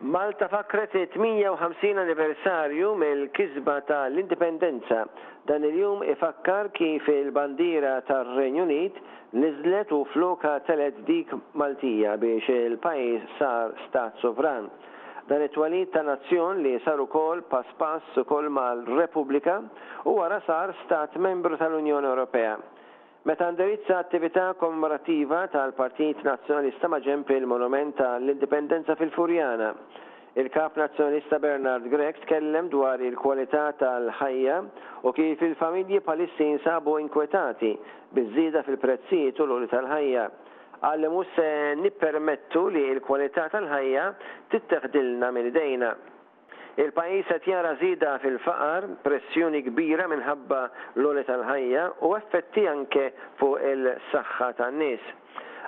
Malta fakkret it-58 anniversarju mill-kisba ta' l-Indipendenza. Dan il-jum ifakkar kif il-bandiera tar-Renju Unit niżlet u flokha telgħet dik Maltija biex il-pajjiż sar stat sovran. Dan it-twelid ta' nazzjon li sar ukoll pass pass ukoll mal-Repubblika u wara sar stat membru tal-Unjoni Ewropea. Meta indirizza attività kommemorattiva tal-Partit Nazzjonalista maġenb il-Monument ta' l-Indipendenza fil-Furjana, il-Kap Nazzjonalista Bernard Grech tkellem dwar il-kwalità tal-ħajja u kif il-familji bħalissa jinsabu inkwetati biż-żieda fil-prezzijiet u l-għoli tal-ħajja. Qal li mhux se nippermettu li l-kwalità tal-ħajja titteħdilna minn idejna. Il-pajjiż qed jara żieda fil-faqar, pressjoni kbira minħabba l-għoli tal-ħajja u effetti anke fuq il-saħħa tan-nies.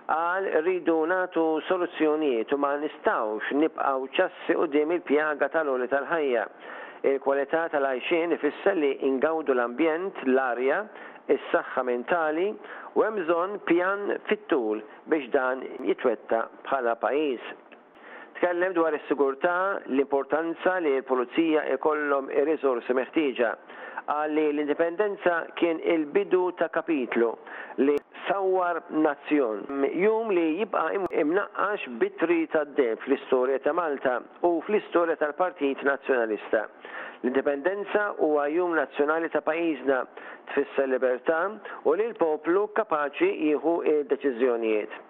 Qal irridu nagħtu soluzzjonijiet u ma nistgħux nibqgħu ċassi quddiem il-pjaga tal-għoli tal-ħajja. Il-kwalità tal-għajxien ifisser li ngawdu l-ambjent, l-arja, is-saħħa mentali u hemm bżonn pjan fit-tul biex dan jitwettaq bħala pajjiż. Tkellem dwar is-sigurtà, l-importanza li l-Pulizija jkollhom ir-riżorsi meħtieġa. Qal li l-Indipendenza kien il-bidu ta' kapitlu li sawwar nazzjon. Jum li jibqa' imnaqqax b'ittri tad-deheb fl-istorja ta' Malta u fl-istorja tal-Partit Nazzjonalista. L-Indipendenza huwa jum nazzjonali ta' pajjiżna, tfisser libertà u li l-poplu kapaċi jieħu d-deċiżjonijiet.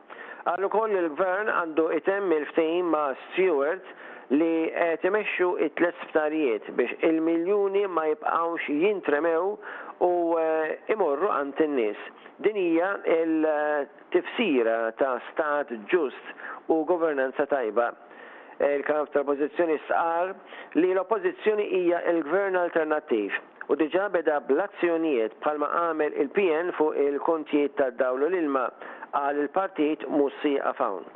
Qal ukoll li l-Gvern għandu itemm il-ftehim ma' Steward li qed imexxu t-tliet sptarijiet biex il-miljuni ma jibqgħux jintremew u imorru għand in-nies. Din hija l-tifsira ta' stat ġust u governanza tajba. Il-Kap tal-Oppożizzjoni stqarr li l-Oppożizzjoni hija l-Gvern alternattiv. u diġà beda bl-azzjonijiet bħalma għamel il-PN fuq il-kontjiet tad-dawl u l-ilma, qal il-partit mhux sieqaf hawn.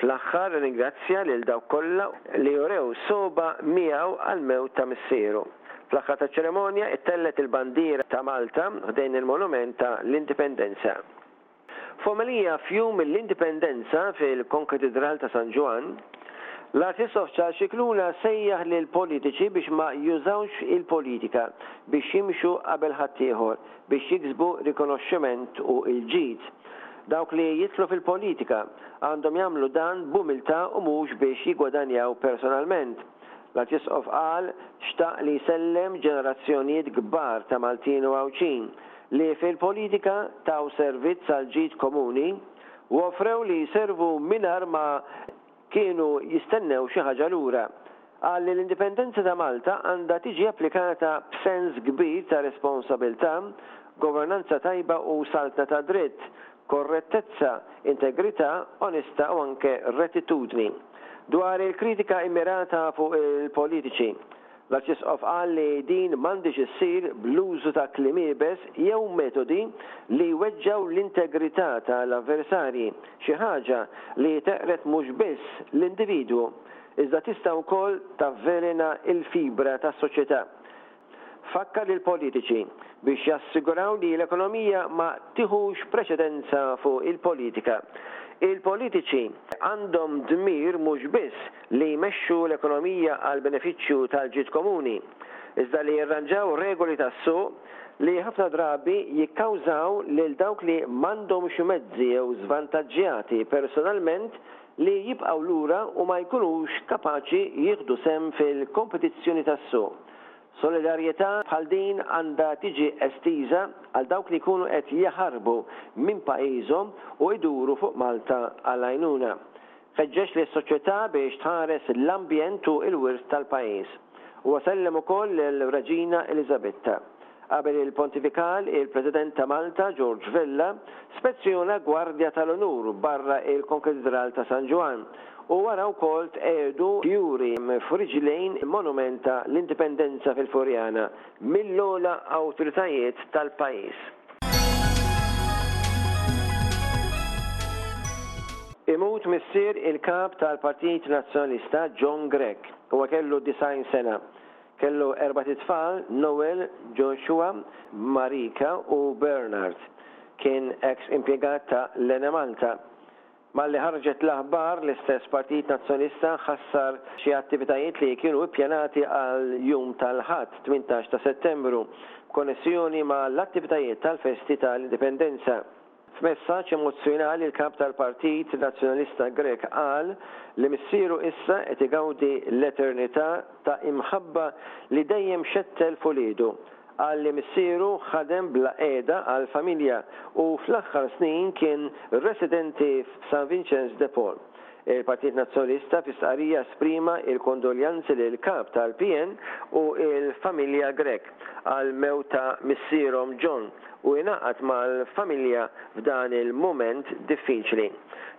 Fl-aħħar ringrazzja lil dawk kollha li urew sogħba miegħu għall-mewt ta' missieru. Fl-aħħar taċ-ċerimonja ittellgħet il-bandiera ta' Malta ħdejn il-monument ta' l-Indipendenza. F'omelija f'Jum l-Indipendenza fil-Konkatidral ta' San Ġwann, l-Arċisqof Charles Scicluna sejjaħ lill-politiċi biex ma jużawx il-politika biex jimxu qabel ħaddieħor biex jiksbu rikonoxximent u l-ġid. Dawk li jidħlu fil-politika għandhom jagħmlu dan b'umiltà u mhux biex jiggwadanjaw personalment. L-Arċisqof qal xtaq li jsellem ġenerazzjonijiet kbar ta' Maltin u Għawdxin li fil-politika taw servizz għall-ġid komuni u offrew li jservu mingħajr ma kienu jistennew xi ħaġa lura, qal li l-indipendenza ta' Malta għandha tiġi applikata b'sens kbir ta' responsabilità, governanza tajba u saltna tad-dritt, korrettezza, integrità, onestà u anke rettitudni. Dwar il-kritika immirata fuq il-politiċi, L-Arċisqof qal li din m'għandhiex issir bl-użu ta' kliem iebes jew metodi li jweġġgħu l-integrità ta' l-avversarji, xi ħaġa li teqred mhux biss l-individwu, iżda tista' wkoll tavvelena l-fibra tas-soċjetà. Fakkar lill-politiċi biex jassiguraw li l-ekonomija ma tiħux preċedenza fuq il-politika. Il-politiċi għandhom dmir mhux biss li jmexxu l-ekonomija għall-benefiċċju tal-ġid komuni, iżda li jirranġaw regoli tas-suq li ħafna drabi jikkawżaw lil dawk li m'għandhomx mezzi jew żvantaġġjati personalment li jibqgħu lura u ma jkunux kapaċi jieħdu sehem fil-kompetizzjoni tas-suq. Solidarjetà bħal din għandha tiġi estiża għal dawk li jkunu qed jaħarbu minn pajjiżhom u jduru fuq Malta għall-għajnuna. Feġġeġ lis-soċjetà biex tħares l-ambjent u l-wirt tal-pajjiż. Huwa sellem ukoll lill-Reġina Eliżabetta. Qabel il-Pontifikal, il-President ta' Malta, George Vella, spezzjona gwardja tal-unur barra l-Konkidral ta' San Ġwann u wara wkoll tqiegħdu juri f'riġlejn il-Monument ta' l-Indipendenza fil-Furjana mill-ogħla awtoritajiet tal-pajjiż. Imut missier il-Kap tal-Partit Nazzjonalista John Grech. Huwa kellu 90 sena. Kellu erbat itfal, Noel, Joshua, Marika u Bernard. Kien eks impjegat ta' l-Enemalta. Malli ħarġet l-aħbar, l-istess Partit Nazzjonista ħassar xi attivitajiet li kienu ippjanati għal jum tal-Ħadd, 18 ta' Settembru, b'konnessjoni ma' l-attivitajiet tal-festi ta' l-Indipendenza. F'messaġġ emozzjonali l-Kap tal-Partit Nazzjonalista Grech qal li missieru issa qed igawdi l-eternita' ta' imħabba li dejjem xettel f'uliedu, Qal li missieru ħadem bla qiegħda għall-familja u fl-aħħar snin kien residenti f'San Vinċenz de Paul. Il-Partit Nazzjonlista fi stqarrija esprima l-kondoljanzi lill-Kap tal-PN u l-familja Grech għall-mewt ta' missierhom John u ingħaqad mal-familja f'dan il-mument diffiċli.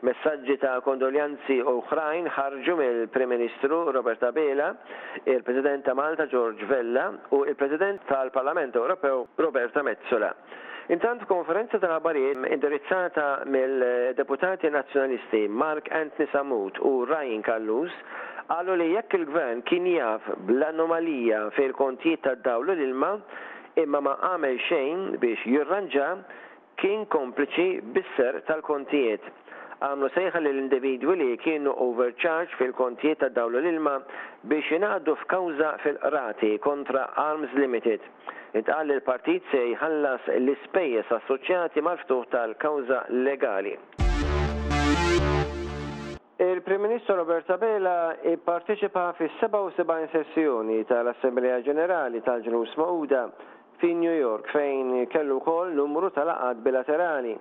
Messaġġi ta' kondoljanzi oħrajn ħarġu mill-Prim Ministru Robert Abela, il-President ta' Malta George Vella u l-President tal-Parlament Ewropew Roberta Metsola. Intant f'konferenza tal-aħbarijiet indirizzata mill-Deputati Nazzjonalisti Mark Anthony Sammut u Ryan Callus qalu li jekk il-Gvern kien jaf bl-anomalija fil-kontijiet tad-dawl u l-ilma imma ma għamel xejn biex jirranġa kien kompliċi bis-serq tal-kontijiet. Għamlu sejħa lil individwi li kienu overcharged fil-kontijiet tad-dawl u l-ilma biex jingħaqdu f'kawża fil-Qrati kontra Arms Limited. Intqal li l-partit se jħallas l-ispejjeż assoċjati mal-ftuħ tal-kawża legali. Il-Prim Ministru Robert Abela pparteċipa fis-77 sessjoni tal-Assemblea Ġenerali tal-Ġnus Magħquda fi New York fejn kellu wkoll numru ta' laqgħat bilaterali.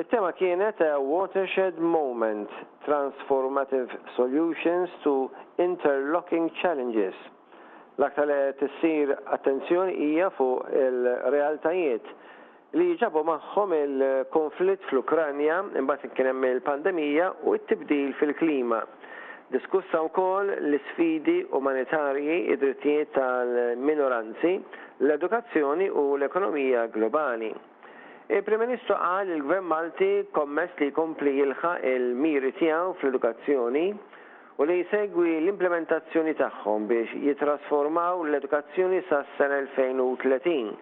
It-tema kienet A Watershed Moment, Transformative Solutions to Interlocking Challenges. L-aktar li qed issir attenzjoni hija fuq il-realtajiet li ġabu magħhom il-kunflitt fl-Ukranja, imbagħad kien hemm il-pandemija u t-tibdil fil-klima. Diskussa wkoll l-isfidi umanitarji, id-drittijiet tal-minoranzi, l-edukazzjoni u l-ekonomija globali. Il-Prim Ministru qal li l-Gvern Malti kommess li jkompli jilħaq il-miri tiegħu fl-edukazzjoni, u li jsegwi l-implimentazzjoni tagħhom biex jittrasformaw l-edukazzjoni sas-sena 2030.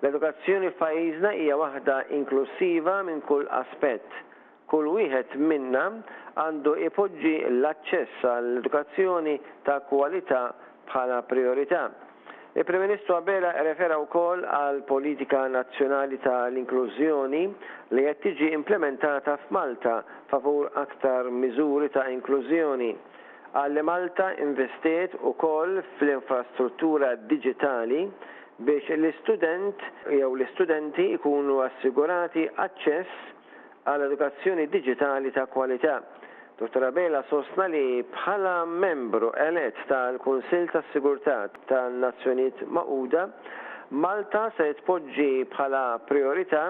L-edukazzjoni f'pajjiżna hija waħda inklussiva minn kull aspett. Kull wieħed minna għandu jpoġġi l-aċċess għall-edukazzjoni ta' kwalità bħala prijorità. Il-Prim Ministru Abela irrefera wkoll għall-politika nazzjonali ta' l-inklużjoni li qed tiġi implimentata f'Malta favur aktar miżuri ta' inklużjoni. Qal li Malta investiet ukoll fl-infrastruttura diġitali biex l-istudent jew l-istudenti jkunu assigurati aċċess għal edukazzjoni diġitali ta' kwalità. Dottor Abela sostna li bħala membru elett tal-Kunsill tas-Sigurtà tan-Nazzjonijiet Magħquda, Malta se tpoġġi bħala prijorità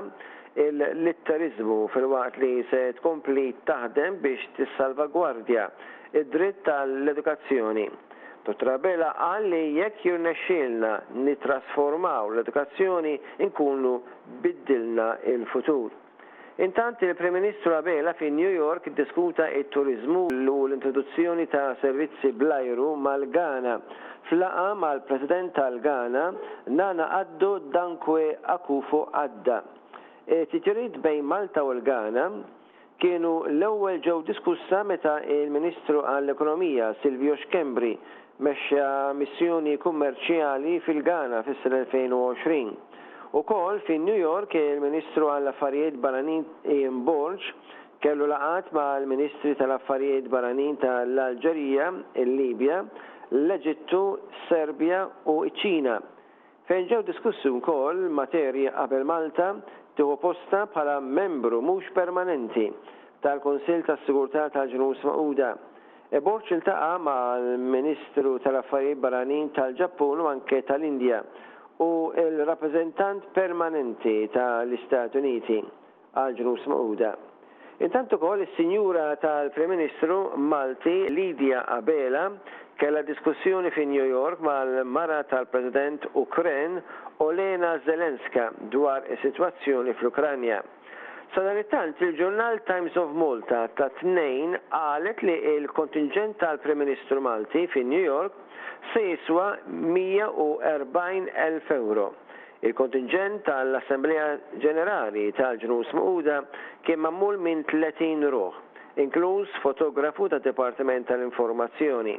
l-litteriżmu filwaqt li se tkompli taħdem biex tissalvagwardja d-dritt tal-edukazzjoni. Dottor Abela qal li jekk jirnexxielna nittrasformaw l-edukazzjoni nkunu biddilna l-futur. Intant, il-Prim Ministru Abela fi New York ddiskuta t-turiżmu u l-introduzzjoni ta' servizzi bl-ajru mal-Ghana f'laqgħa mal-President tal-Ghana, Nana Addo Dankwe Akufo-Adda. It-titjiriet bejn Malta u l-Ghana kienu l-ewwel ġew diskussa meta l-Ministru għall-Ekonomija, Sylvio Schembri, Mexxa missjoni kummerċjali fil-Ghana fis-sena 2020. Ukoll fi New York il-Ministru għall-Affarijiet Barranin Ian Borg kellu laqgħat mal-Ministri tal-Affarijiet Barranin ta' l-Alġerija, il-Libja, l-Eġittu, Serbja u ċ-Ċina fejn ġew diskussi wkoll materji qabel Malta tieħu postha bħala membru mhux permanenti tal-Kunsill tas-Sigurtà tal-Ġnus Magħquda. Borg iltaqa' mal-Ministru tal-Affarijiet Barranin tal-Ġappun u anke tal-Indja u l-Rappreżentant Permanenti tal-Istati Uniti, għall-Ġnus Magħquda. Intant ukoll is-Sinjura tal-Prim Ministru Malti Lydia Abela kellha diskussjoni fi New York mal-mara tal-President Ukren Olena Zelenska dwar is-sitwazzjoni fl-Ukranja. Sadanittant il-ġurnal Times of Malta tat-Tnejn qalet li l-kontinġent tal-Prim Ministru Malti fi New York se jiswa 140 elf ewro. Il-kontinġent għall-Assemblea Ġenerali tal-Ġnus Magħquda kien magħmul minn 30 ruħ, inkluż fotografu tad-Dipartiment tal-Informazzjoni.